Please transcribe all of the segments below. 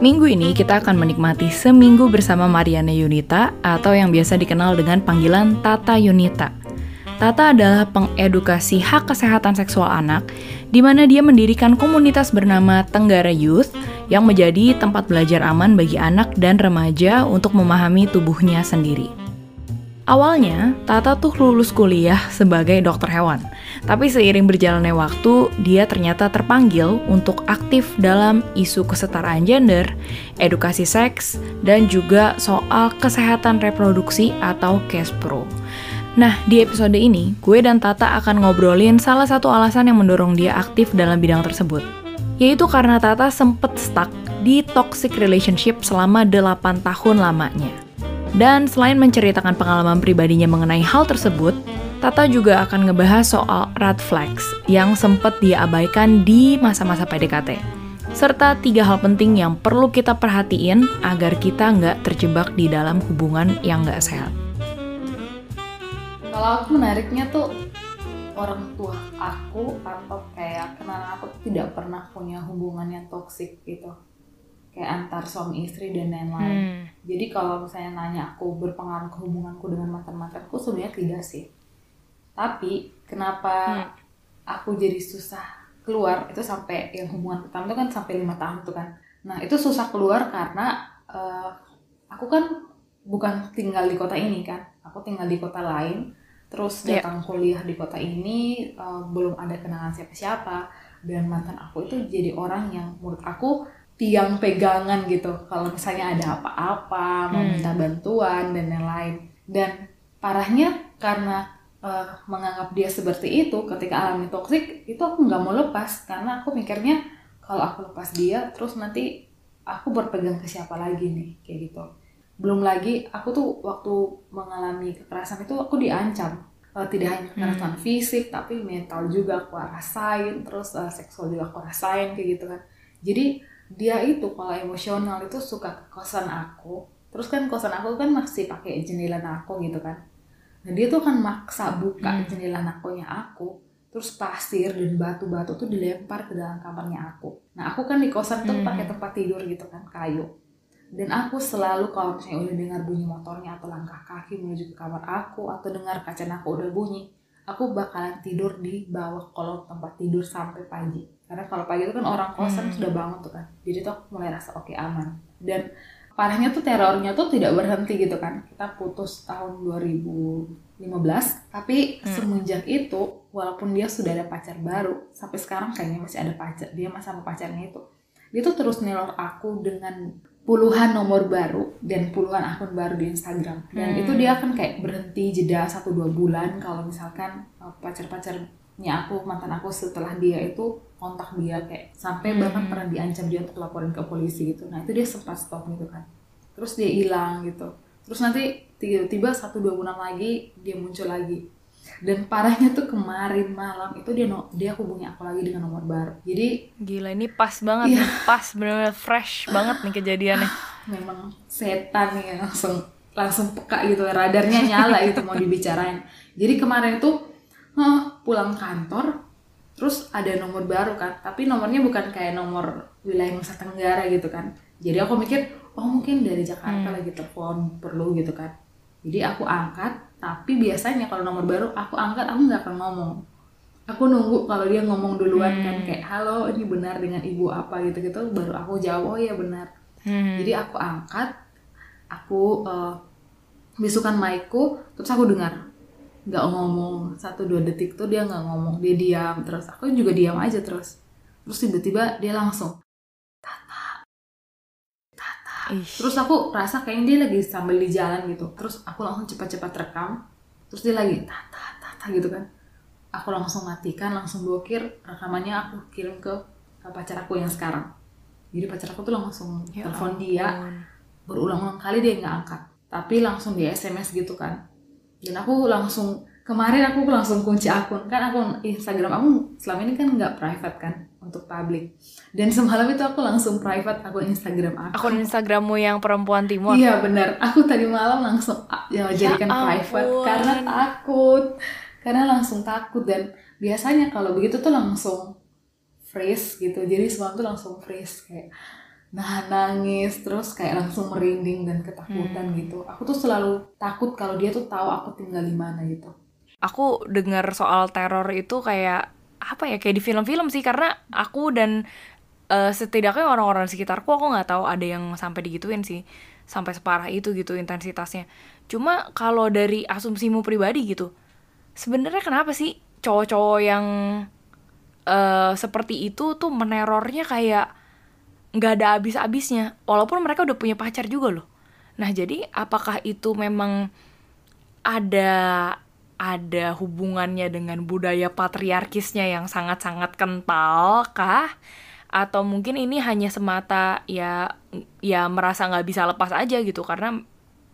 Minggu ini kita akan menikmati seminggu bersama Mariana Yunita atau yang biasa dikenal dengan panggilan Tata Yunita. Tata adalah pengedukasi hak kesehatan seksual anak, di mana dia mendirikan komunitas bernama Tenggara Youth yang menjadi tempat belajar aman bagi anak dan remaja untuk memahami tubuhnya sendiri. Awalnya, Tata tuh lulus kuliah sebagai dokter hewan. Tapi seiring berjalannya waktu, dia ternyata terpanggil untuk aktif dalam isu kesetaraan gender, edukasi seks, dan juga soal kesehatan reproduksi atau KESPRO. Nah, di episode ini, gue dan Tata akan ngobrolin salah satu alasan yang mendorong dia aktif dalam bidang tersebut. Yaitu karena Tata sempet stuck di toxic relationship selama 8 tahun lamanya. Dan selain menceritakan pengalaman pribadinya mengenai hal tersebut, Tata juga akan ngebahas soal red flags yang sempat dia abaikan di masa-masa PDKT. Serta tiga hal penting yang perlu kita perhatiin agar kita nggak terjebak di dalam hubungan yang nggak sehat. Kalau aku menariknya tuh orang tua aku atau kayak kenalan aku tidak pernah punya hubungan yang toksik gitu kayak antar suami istri dan lain-lain. Hmm. Jadi kalau misalnya nanya aku berpengaruh ke hubunganku dengan mantan-mantanku sebenarnya tidak sih. Tapi kenapa hmm. aku jadi susah keluar itu sampai yang hubungan pertama itu kan sampai lima tahun tuh kan. Nah itu susah keluar karena uh, aku kan bukan tinggal di kota ini kan. Aku tinggal di kota lain. Terus iya. datang yeah. kuliah di kota ini uh, belum ada kenalan siapa-siapa dan mantan aku itu jadi orang yang menurut aku tiang pegangan gitu. Kalau misalnya ada apa-apa mau hmm. minta bantuan dan lain-lain. Dan parahnya karena uh, menganggap dia seperti itu ketika alami toksik itu aku nggak mau lepas. Karena aku mikirnya kalau aku lepas dia terus nanti aku berpegang ke siapa lagi nih kayak gitu. Belum lagi aku tuh waktu mengalami kekerasan itu aku diancam. Uh, tidak hanya kekerasan hmm. fisik tapi mental juga aku rasain terus uh, seksual juga aku rasain kayak gitu kan. Jadi dia itu kalau emosional itu suka ke kosan aku. Terus kan kosan aku kan masih pakai jendela nako gitu kan. Nah dia tuh kan maksa buka hmm. jendela nakonya aku terus pasir dan batu-batu tuh dilempar ke dalam kamarnya aku. Nah aku kan di kosan tuh hmm. pakai tempat tidur gitu kan kayu. Dan aku selalu kalau misalnya udah dengar bunyi motornya atau langkah kaki menuju ke kamar aku atau dengar kaca aku udah bunyi aku bakalan tidur di bawah kolong tempat tidur sampai pagi karena kalau pagi itu kan orang kosan hmm. sudah bangun tuh kan jadi tuh aku mulai rasa oke okay, aman dan parahnya tuh terornya tuh tidak berhenti gitu kan kita putus tahun 2015 tapi hmm. semenjak itu walaupun dia sudah ada pacar baru sampai sekarang kayaknya masih ada pacar dia masih sama pacarnya itu dia tuh terus nelor aku dengan puluhan nomor baru dan puluhan akun baru di Instagram dan hmm. itu dia akan kayak berhenti jeda satu dua bulan kalau misalkan uh, pacar-pacarnya aku mantan aku setelah dia itu kontak dia kayak sampai hmm. bahkan pernah diancam dia untuk laporin ke polisi gitu. Nah itu dia sempat stop gitu kan. Terus dia hilang gitu. Terus nanti tiba-tiba satu dua bulan lagi dia muncul lagi. Dan parahnya tuh kemarin malam itu dia no, dia hubungi aku lagi dengan nomor baru. Jadi gila ini pas banget iya. nih. Pas benar-benar fresh banget nih kejadiannya. Memang setan nih langsung langsung peka gitu. Radarnya nyala itu mau dibicarain. Jadi kemarin itu huh, pulang kantor terus ada nomor baru kan tapi nomornya bukan kayak nomor wilayah Nusa Tenggara gitu kan jadi aku mikir oh mungkin dari Jakarta hmm. lagi telepon perlu gitu kan jadi aku angkat tapi biasanya kalau nomor baru aku angkat aku nggak akan ngomong aku nunggu kalau dia ngomong duluan kan, hmm. kan kayak halo ini benar dengan ibu apa gitu gitu baru aku jawab oh ya benar hmm. jadi aku angkat aku uh, bisukan mic-ku terus aku dengar nggak ngomong satu dua detik tuh dia nggak ngomong dia diam terus aku juga diam aja terus. Terus tiba-tiba dia langsung tata tata. Ish. terus aku rasa kayaknya dia lagi sambil di jalan gitu. Terus aku langsung cepat-cepat rekam. Terus dia lagi tata tata gitu kan. Aku langsung matikan langsung blokir rekamannya aku kirim ke, ke pacar aku yang sekarang. Jadi pacar aku tuh langsung ya telepon dia. berulang-ulang kali dia nggak angkat. Tapi langsung di sms gitu kan dan aku langsung kemarin aku langsung kunci akun. Kan akun Instagram aku selama ini kan nggak private kan untuk publik. Dan semalam itu aku langsung private akun Instagram aku. Akun Instagrammu yang perempuan timur? Iya benar. Aku tadi malam langsung ya, jadikan ya private karena takut. Karena langsung takut dan biasanya kalau begitu tuh langsung freeze gitu. Jadi semalam tuh langsung freeze kayak nah nangis terus kayak langsung merinding dan ketakutan hmm. gitu. Aku tuh selalu takut kalau dia tuh tahu aku tinggal di mana gitu. Aku dengar soal teror itu kayak apa ya kayak di film-film sih. Karena aku dan uh, setidaknya orang-orang di sekitarku aku nggak tahu ada yang sampai digituin sih. Sampai separah itu gitu intensitasnya. Cuma kalau dari asumsimu pribadi gitu sebenarnya kenapa sih cowok-cowok yang uh, seperti itu tuh menerornya kayak nggak ada habis-habisnya walaupun mereka udah punya pacar juga loh. Nah jadi apakah itu memang ada ada hubungannya dengan budaya patriarkisnya yang sangat-sangat kental kah? Atau mungkin ini hanya semata ya ya merasa nggak bisa lepas aja gitu karena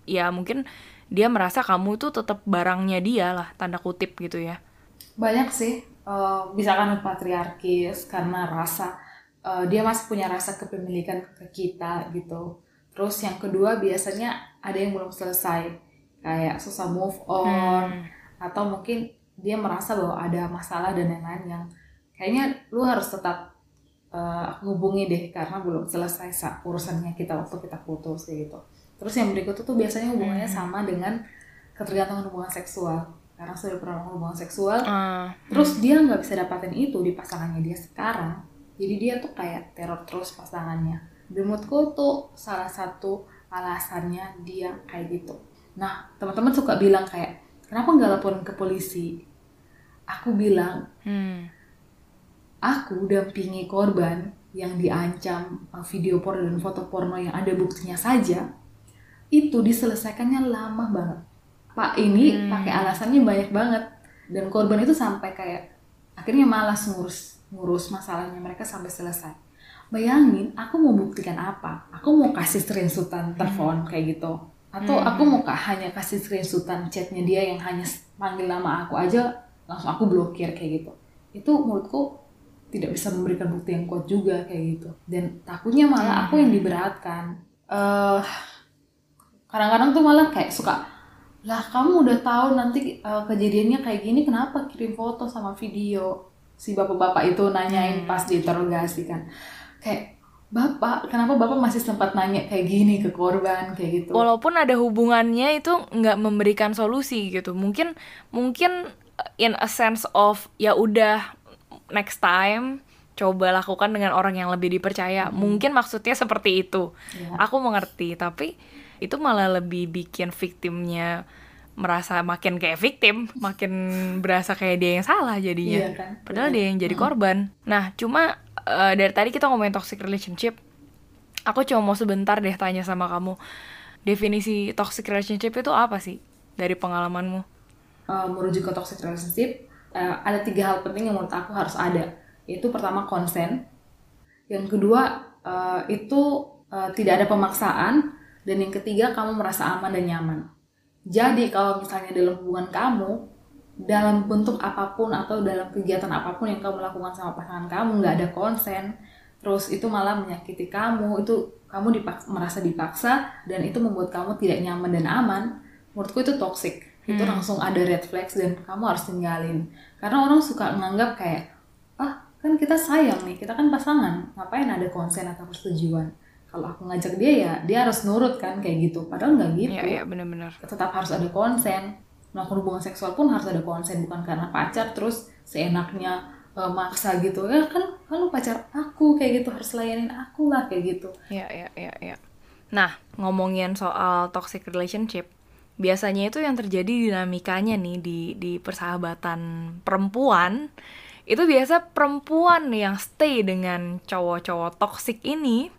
ya mungkin dia merasa kamu tuh tetap barangnya dia lah tanda kutip gitu ya. Banyak sih uh, bisa kan patriarkis karena rasa uh, dia masih punya rasa kepemilikan ke kita gitu. Terus yang kedua biasanya ada yang belum selesai kayak susah move on hmm. atau mungkin dia merasa bahwa ada masalah dan lain-lain yang kayaknya lu harus tetap uh, hubungi deh karena belum selesai urusannya kita waktu kita putus gitu. Terus yang berikutnya tuh biasanya hubungannya hmm. sama dengan ketergantungan hubungan seksual karena sudah pernah hubungan seksual, uh, terus hmm. dia nggak bisa dapatin itu di pasangannya dia sekarang, jadi dia tuh kayak teror terus pasangannya. Menurutku tuh salah satu alasannya dia kayak gitu. Nah teman-teman suka bilang kayak kenapa nggak laporin ke polisi? Aku bilang hmm. aku dampingi korban yang diancam uh, video porno dan foto porno yang ada buktinya saja itu diselesaikannya lama banget. Pak ini hmm. pakai alasannya banyak banget. Dan korban itu sampai kayak akhirnya malas ngurus ngurus masalahnya mereka sampai selesai. Bayangin, aku mau buktikan apa? Aku mau kasih screenshotan telepon kayak gitu. Atau hmm. aku mau hanya kasih screenshotan chatnya dia yang hanya panggil nama aku aja, langsung aku blokir kayak gitu. Itu menurutku tidak bisa memberikan bukti yang kuat juga kayak gitu. Dan takutnya malah aku yang hmm. diberatkan. Uh, kadang-kadang tuh malah kayak suka lah kamu udah tahu nanti uh, kejadiannya kayak gini kenapa kirim foto sama video si bapak-bapak itu nanyain hmm. pas diinterogasi kan kayak bapak kenapa bapak masih sempat nanya kayak gini ke korban kayak gitu walaupun ada hubungannya itu nggak memberikan solusi gitu mungkin mungkin in a sense of ya udah next time coba lakukan dengan orang yang lebih dipercaya hmm. mungkin maksudnya seperti itu ya. aku mengerti tapi itu malah lebih bikin victimnya merasa makin kayak victim, makin berasa kayak dia yang salah jadinya. Iya kan? Padahal dia yang jadi korban. Nah, cuma uh, dari tadi kita ngomongin toxic relationship, aku cuma mau sebentar deh tanya sama kamu. Definisi toxic relationship itu apa sih dari pengalamanmu? Uh, merujuk ke toxic relationship, uh, ada tiga hal penting yang menurut aku harus ada. Yaitu pertama konsen, yang kedua uh, itu uh, tidak ada pemaksaan, dan yang ketiga kamu merasa aman dan nyaman jadi kalau misalnya dalam hubungan kamu, dalam bentuk apa pun atau dalam kegiatan apa pun yang kamu lakukan sama pasangan kamu nggak ada konsen, terus itu malah menyakiti kamu, itu kamu dipaksa, merasa dipaksa dan itu membuat kamu tidak nyaman dan aman, menurutku itu toxic. Itu hmm. langsung ada red flags dan kamu harus tinggalin. Karena orang suka menganggap kayak, ah kan kita sayang nih, kita kan pasangan, ngapain ada konsen atau persetujuan kalau aku ngajak dia ya dia harus nurut kan kayak gitu. Padahal nggak gitu. iya iya benar-benar tetap harus ada konsen. Melakukan hubungan seksual pun harus ada konsen bukan karena pacar terus seenaknya uh, maksa gitu. Ya kan kalau pacar aku kayak gitu harus layanin aku lah kayak gitu. Iya iya iya iya. Nah ngomongin soal toxic relationship biasanya itu yang terjadi dinamikanya nih di di persahabatan perempuan. Itu biasa perempuan yang stay dengan cowok-cowok toxic ini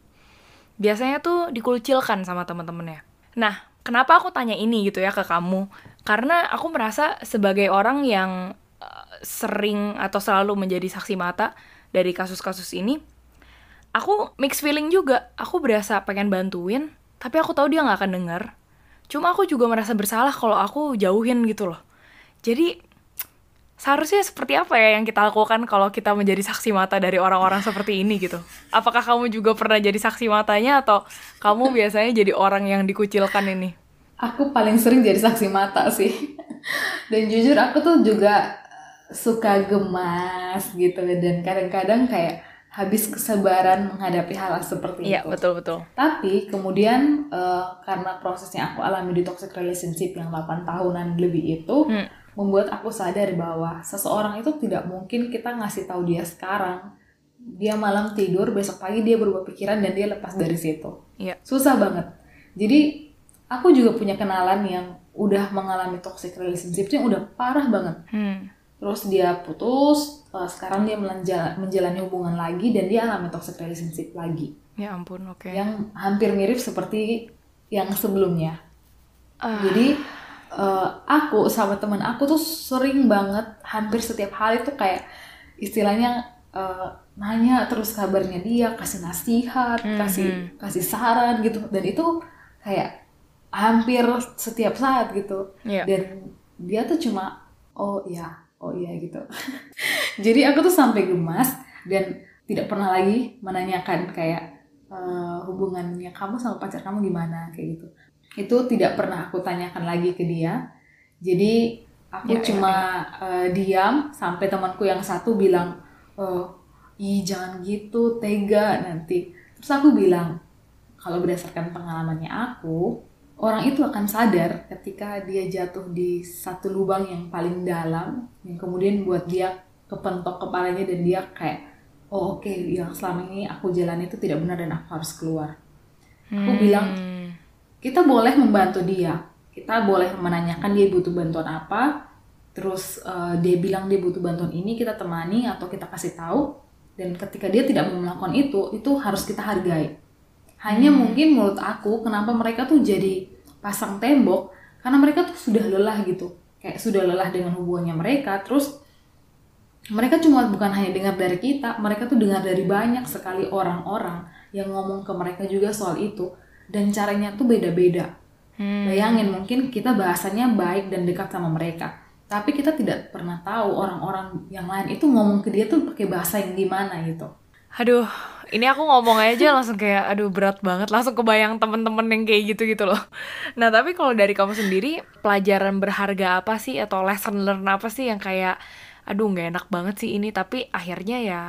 biasanya tuh dikucilkan sama temen-temennya. Nah, kenapa aku tanya ini gitu ya ke kamu? Karena aku merasa sebagai orang yang uh, sering atau selalu menjadi saksi mata dari kasus-kasus ini, aku mix feeling juga. Aku berasa pengen bantuin, tapi aku tahu dia nggak akan denger. Cuma aku juga merasa bersalah kalau aku jauhin gitu loh. Jadi seharusnya seperti apa ya yang kita lakukan kalau kita menjadi saksi mata dari orang-orang seperti ini gitu? Apakah kamu juga pernah jadi saksi matanya atau kamu biasanya jadi orang yang dikucilkan ini? Aku paling sering jadi saksi mata sih. Dan jujur aku tuh juga suka gemas gitu dan kadang-kadang kayak habis kesabaran menghadapi hal, -hal seperti iya, itu. Iya betul betul. Tapi kemudian uh, karena prosesnya aku alami di toxic relationship yang 8 tahunan lebih itu hmm. Membuat aku sadar bahwa seseorang itu tidak mungkin kita ngasih tahu dia sekarang dia malam tidur besok pagi dia berubah pikiran dan dia lepas dari situ. Iya. Susah banget. Jadi aku juga punya kenalan yang udah mengalami toxic relationship yang udah parah banget. Hmm terus dia putus uh, sekarang dia menjalani hubungan lagi dan dia alami toxic relationship lagi ya ampun oke okay. yang hampir mirip seperti yang sebelumnya uh. jadi uh, aku sama teman aku tuh sering banget hampir setiap hari tuh kayak istilahnya uh, nanya terus kabarnya dia kasih nasihat mm -hmm. kasih kasih saran gitu. Dan itu kayak hampir setiap saat gitu. Yeah. dan dia tuh cuma oh ya oh iya gitu. Jadi aku tuh sampai gemas dan tidak pernah lagi menanyakan kayak uh, hubungannya kamu sama pacar kamu gimana? Kayak gitu itu tidak pernah aku tanyakan lagi ke dia jadi aku ya, ya cuma ya, ya. Uh, diam sampai temanku yang satu bilang oh ih jangan gitu tega nanti terus aku bilang kalau berdasarkan pengalamannya aku orang itu akan sadar ketika dia jatuh di satu lubang yang paling dalam yang kemudian buat dia kepentok kepalanya dan dia kayak oh oke okay, yang selama ini aku jalan itu tidak benar dan aku harus keluar hmm. aku bilang kita boleh membantu dia kita boleh menanyakan dia butuh bantuan apa terus uh, dia bilang dia butuh bantuan ini kita temani atau kita kasih tahu dan ketika dia tidak mau melakukan itu itu harus kita hargai hanya hmm. mungkin menurut aku kenapa mereka tuh jadi pasang tembok karena mereka tuh sudah lelah gitu. Kayak sudah lelah dengan hubungannya mereka. Terus mereka cuma bukan hanya dengar dari kita, mereka tuh dengar dari banyak sekali orang-orang yang ngomong ke mereka juga soal itu dan caranya tuh beda-beda. Hmm. Bayangin mungkin kita bahasanya baik dan dekat sama mereka, tapi kita tidak pernah tahu orang-orang yang lain itu ngomong ke dia tuh pakai bahasa yang gimana gitu. Aduh, ini aku ngomong aja langsung kayak aduh berat banget langsung kebayang temen-temen yang kayak gitu gitu loh nah tapi kalau dari kamu sendiri pelajaran berharga apa sih atau lesson learn apa sih yang kayak aduh nggak enak banget sih ini tapi akhirnya ya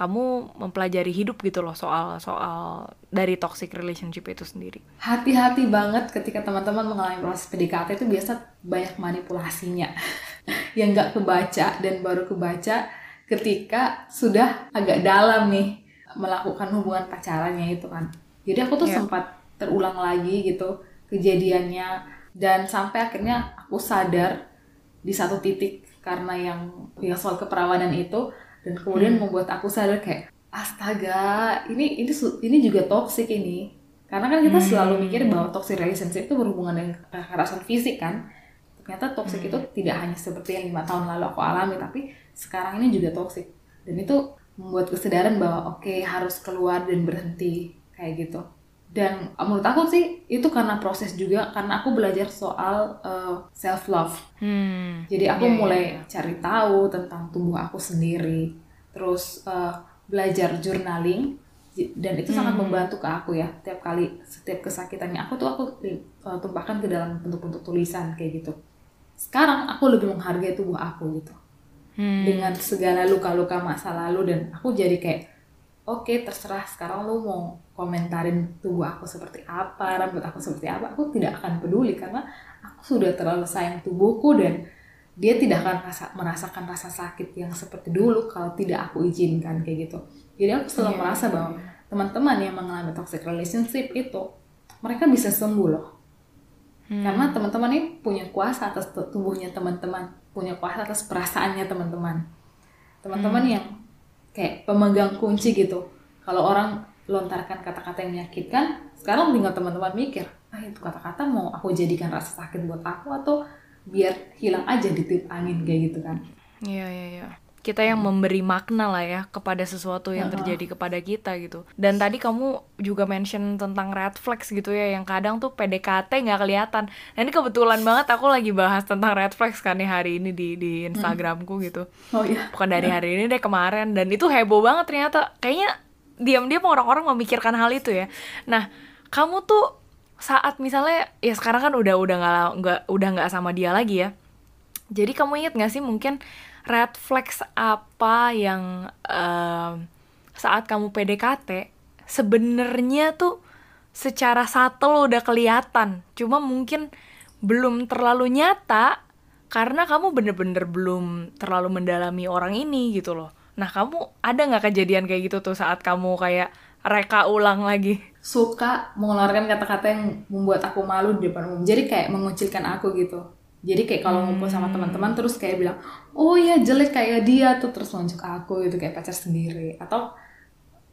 kamu mempelajari hidup gitu loh soal soal dari toxic relationship itu sendiri. Hati-hati banget ketika teman-teman mengalami proses PDKT itu biasa banyak manipulasinya yang nggak kebaca dan baru kebaca ketika sudah agak dalam nih melakukan hubungan pacarannya itu kan jadi aku tuh yeah. sempat terulang lagi gitu kejadiannya dan sampai akhirnya aku sadar di satu titik karena yang yang soal keperawanan itu dan kemudian hmm. membuat aku sadar kayak astaga ini ini ini juga toxic ini karena kan kita hmm. selalu mikir bahwa toxic relationship itu berhubungan dengan kekerasan fisik kan ternyata toxic hmm. itu tidak hanya seperti yang lima tahun lalu aku alami tapi sekarang ini juga toxic dan itu membuat kesadaran bahwa oke okay, harus keluar dan berhenti kayak gitu dan menurut aku sih itu karena proses juga karena aku belajar soal uh, eh, self love hmm. jadi aku yeah, iya, mulai yeah. cari tahu tentang tubuh aku sendiri terus uh, belajar journaling dan itu hmm. sangat membantu ke aku ya tiap kali setiap kesakitannya aku tuh aku uh, tumpahkan ke dalam bentuk-bentuk tulisan kayak gitu sekarang aku lebih menghargai tubuh aku gitu hmm. dengan segala luka-luka masa lalu dan aku jadi kayak oke okay, terserah sekarang lu mau komentarin tubuh aku seperti apa rambut aku seperti apa aku tidak akan peduli karena aku sudah terlalu sayang tubuhku dan dia tidak akan rasa, merasakan rasa sakit yang seperti dulu kalau tidak aku izinkan kayak gitu jadi aku selalu yeah. merasa bahwa teman-teman yang mengalami toxic relationship itu mereka bisa sembuh loh hmm. karena teman-teman ini punya kuasa atas tubuhnya teman-teman punya kuasa atas perasaannya teman-teman teman-teman hmm. yang kayak pemegang kunci gitu. Kalau orang lontarkan kata-kata yang menyakitkan sekarang tinggal teman-teman mikir ah itu kata-kata mau aku jadikan rasa sakit buat aku atau biar hilang aja di tip angin kayak gitu kan. Iya iya iya kita yang memberi makna lah ya kepada sesuatu yang terjadi kepada kita gitu. Dan tadi kamu juga mention tentang red flags gitu ya, yang kadang tuh PDKT nggak kelihatan. Nah ini kebetulan banget aku lagi bahas tentang red flags kan nih hari ini di di Instagramku gitu. Oh iya. Bukan dari hari ini deh kemarin. Dan itu heboh banget ternyata. Kayaknya diam-diam orang-orang memikirkan hal itu ya. Nah kamu tuh saat misalnya ya sekarang kan udah udah nggak udah nggak sama dia lagi ya. Jadi kamu inget gak sih mungkin red flags apa yang uh, saat kamu PDKT sebenarnya tuh secara subtle udah kelihatan. Cuma mungkin belum terlalu nyata karena kamu bener-bener belum terlalu mendalami orang ini gitu loh. Nah kamu ada nggak kejadian kayak gitu tuh saat kamu kayak reka ulang lagi? Suka mengeluarkan kata-kata yang membuat aku malu di depan umum. Jadi kayak mengucilkan aku gitu jadi kayak kalau ngumpul sama hmm. teman-teman terus kayak bilang oh ya jelek kayak dia tuh terus nunjuk aku gitu kayak pacar sendiri atau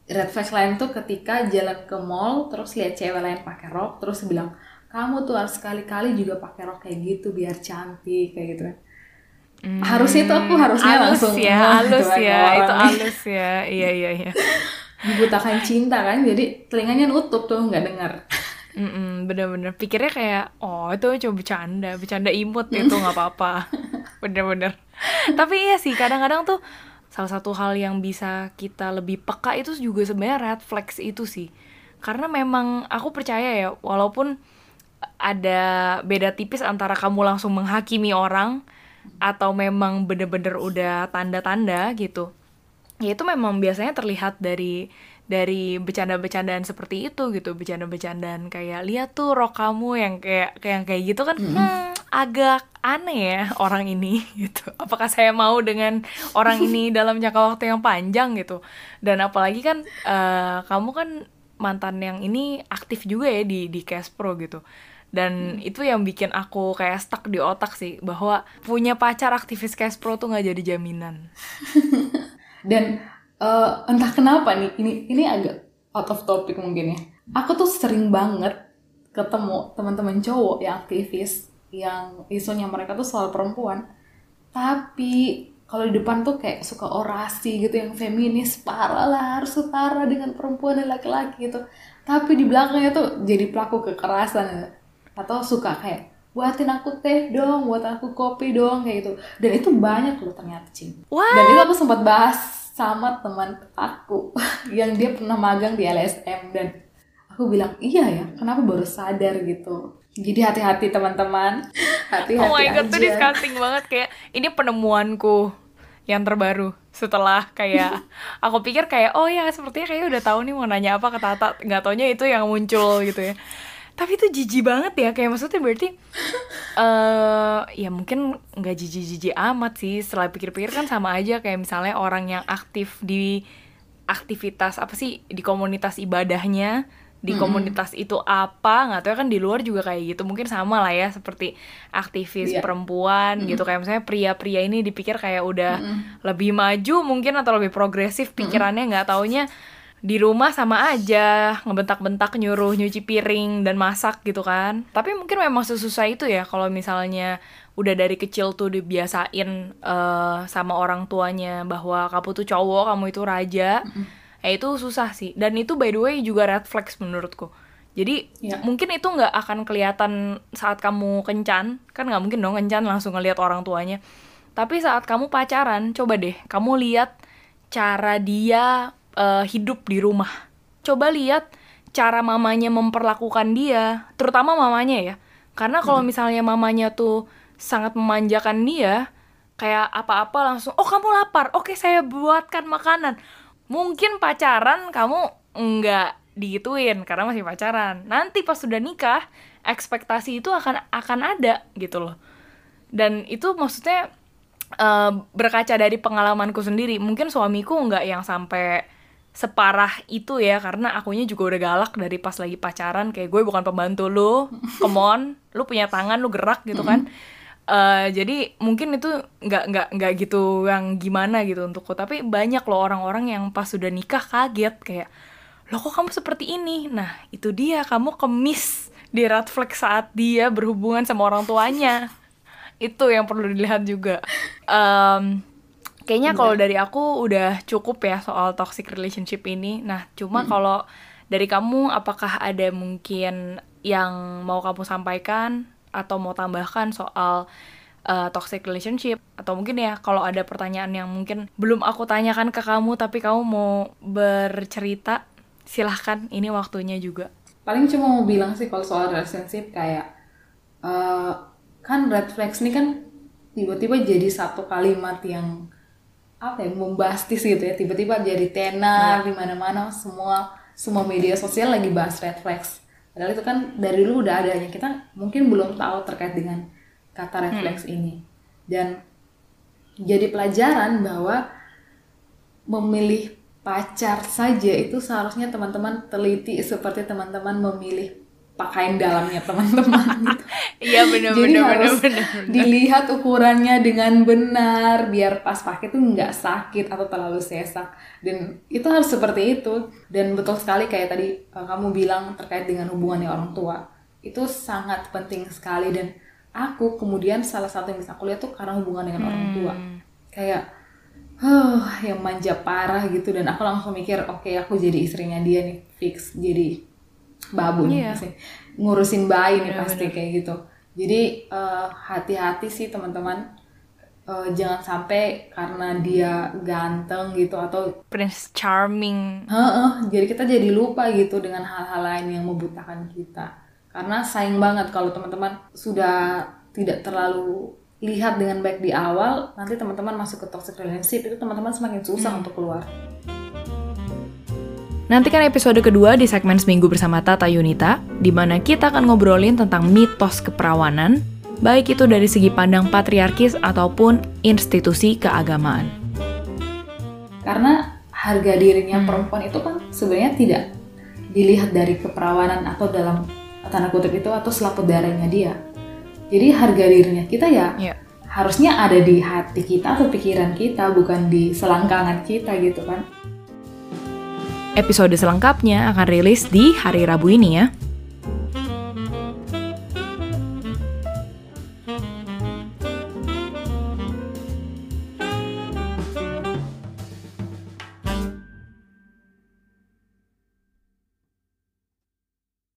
red flag lain tuh ketika jalan ke mall terus lihat cewek lain pakai rok terus bilang kamu tuh harus sekali-kali juga pakai rok kayak gitu biar cantik kayak gitu Hmm, harusnya tuh aku harusnya alus langsung ya, halus ya, itu halus ya, iya iya iya. Dibutakan cinta kan, jadi telinganya nutup tuh nggak dengar. Bener-bener. Pikirnya kayak oh itu cuma bercanda bercanda imut itu nggak apa-apa. Bener-bener. Tapi iya sih kadang-kadang tuh salah satu hal yang bisa kita lebih peka itu juga sebenarnya red flags itu sih. Karena memang aku percaya ya walaupun ada beda tipis antara kamu langsung menghakimi orang atau memang bener-bener udah tanda-tanda gitu ya itu memang biasanya terlihat dari dari bercanda-bercandaan seperti itu gitu. Bercanda-bercandaan kayak lihat tuh rok kamu yang kayak kayak kayak gitu kan. Mm -hmm. hmm, agak aneh ya orang ini gitu. Apakah saya mau dengan orang ini dalam jangka waktu yang panjang gitu? Dan apalagi kan uh, kamu kan mantan yang ini aktif juga ya di di Cash Pro gitu. Dan hmm. itu yang bikin aku kayak stuck di otak sih bahwa punya pacar aktivis Cash Pro tuh nggak jadi jaminan. Dan uh, entah kenapa nih ini ini agak out of topic mungkin ya aku tuh sering banget ketemu teman-teman cowok yang aktivis yang isunya mereka tuh soal perempuan tapi kalau di depan tuh kayak suka orasi gitu yang feminis parah lah harus setara dengan perempuan dan laki-laki gitu tapi di belakangnya tuh jadi pelaku kekerasan atau suka kayak buatin aku teh dong, buat aku kopi dong kayak gitu. Dan itu banyak loh ternyata cing. Dan itu aku sempat bahas sama teman aku yang dia pernah magang di LSM dan aku bilang iya ya kenapa baru sadar gitu? Jadi hati-hati teman-teman. Hati-hati oh my god aja. tuh disgusting banget. Kayak ini penemuanku yang terbaru setelah kayak aku pikir kayak oh ya sepertinya kayak udah tahu nih mau nanya apa ke Tata. Nggak taunya itu yang muncul gitu ya tapi itu jijik banget ya kayak maksudnya berarti uh, ya mungkin nggak jijik-jijik amat sih setelah pikir-pikir kan sama aja kayak misalnya orang yang aktif di aktivitas apa sih di komunitas ibadahnya di mm-hmm. komunitas itu apa nggak tahu kan di luar juga kayak gitu mungkin sama lah ya seperti aktivis yeah. perempuan mm-hmm. gitu kayak misalnya pria-pria ini dipikir kayak udah mm-hmm. lebih maju mungkin atau lebih progresif pikirannya nggak mm-hmm. taunya di rumah sama aja ngebentak-bentak nyuruh nyuci piring dan masak gitu kan tapi mungkin memang sesusah itu ya kalau misalnya udah dari kecil tuh dibiasain uh, sama orang tuanya bahwa kamu tuh cowok kamu itu raja mm -hmm. ya itu susah sih dan itu by the way juga red flags menurutku jadi yeah. mungkin itu nggak akan kelihatan saat kamu kencan kan nggak mungkin dong kencan langsung ngelihat orang tuanya tapi saat kamu pacaran coba deh kamu lihat cara dia uh, hidup di rumah. Coba lihat cara mamanya memperlakukan dia, terutama mamanya ya. Karena kalau hmm. misalnya mamanya tuh sangat memanjakan dia, kayak apa-apa langsung, oh kamu lapar, oke saya buatkan makanan. Mungkin pacaran kamu enggak digituin karena masih pacaran. Nanti pas sudah nikah, ekspektasi itu akan akan ada gitu loh. Dan itu maksudnya uh, berkaca dari pengalamanku sendiri. Mungkin suamiku enggak yang sampai separah itu ya karena akunya juga udah galak dari pas lagi pacaran kayak gue bukan pembantu lu, come on, lu punya tangan lu gerak gitu kan. Uh, jadi mungkin itu nggak nggak nggak gitu yang gimana gitu untukku. Tapi banyak loh orang-orang yang pas sudah nikah kaget kayak lo kok kamu seperti ini? Nah itu dia kamu kemis di red flag saat dia berhubungan sama orang tuanya. Itu yang perlu dilihat juga. Um, Kayaknya kalau dari aku udah cukup ya soal toxic relationship ini. Nah, cuma hmm. kalau dari kamu apakah ada mungkin yang mau kamu sampaikan atau mau tambahkan soal uh, toxic relationship atau mungkin ya kalau ada pertanyaan yang mungkin belum aku tanyakan ke kamu tapi kamu mau bercerita silahkan ini waktunya juga paling cuma mau bilang sih kalau soal relationship kayak uh, kan red flags ini kan tiba-tiba jadi satu kalimat yang apa ya bombastis gitu ya. Tiba-tiba jadi tenar Iya. di mana-mana semua semua media sosial lagi bahas red flags. Padahal itu kan dari dulu udah adanya kita mungkin belum tahu terkait dengan kata red flags ini. Dan jadi pelajaran bahwa memilih pacar saja itu seharusnya teman-teman teliti seperti teman-teman memilih pakaian dalamnya teman-teman. Iya benar Jadi benar harus dilihat ukurannya dengan benar biar pas pakai tuh nggak sakit atau terlalu sesak. Dan itu harus seperti itu. Dan betul sekali kayak tadi uh, kamu bilang terkait dengan hubungannya orang tua. Itu sangat penting sekali. Dan aku kemudian salah satu yang bisa aku lihat tuh karena hubungan dengan orang tua. Kayak huh yang manja parah gitu. Dan aku langsung mikir oke aku jadi istrinya dia nih fix. Jadi babu nih Iya. pasti ngurusin bayi nih Bener-bener. pasti kayak gitu jadi eh, hati-hati sih teman-teman Eh, jangan sampai karena dia ganteng gitu atau Prince Charming. Heeh, jadi kita jadi lupa gitu dengan hal-hal lain yang membutakan kita. Karena sayang banget kalau teman-teman sudah tidak terlalu lihat dengan baik di awal, nanti teman-teman masuk ke toxic relationship itu teman-teman semakin susah untuk keluar. Nantikan episode kedua di segmen Seminggu bersama Tata Yunita, di mana kita akan ngobrolin tentang mitos keperawanan, baik itu dari segi pandang patriarkis ataupun institusi keagamaan. Karena harga dirinya perempuan itu kan sebenarnya tidak dilihat dari keperawanan atau dalam tanda kutip itu atau selaput darahnya dia. Jadi harga dirinya kita ya Iya. harusnya ada di hati kita atau pikiran kita bukan di selangkangan kita gitu kan. Episode selengkapnya akan rilis di hari Rabu ini ya.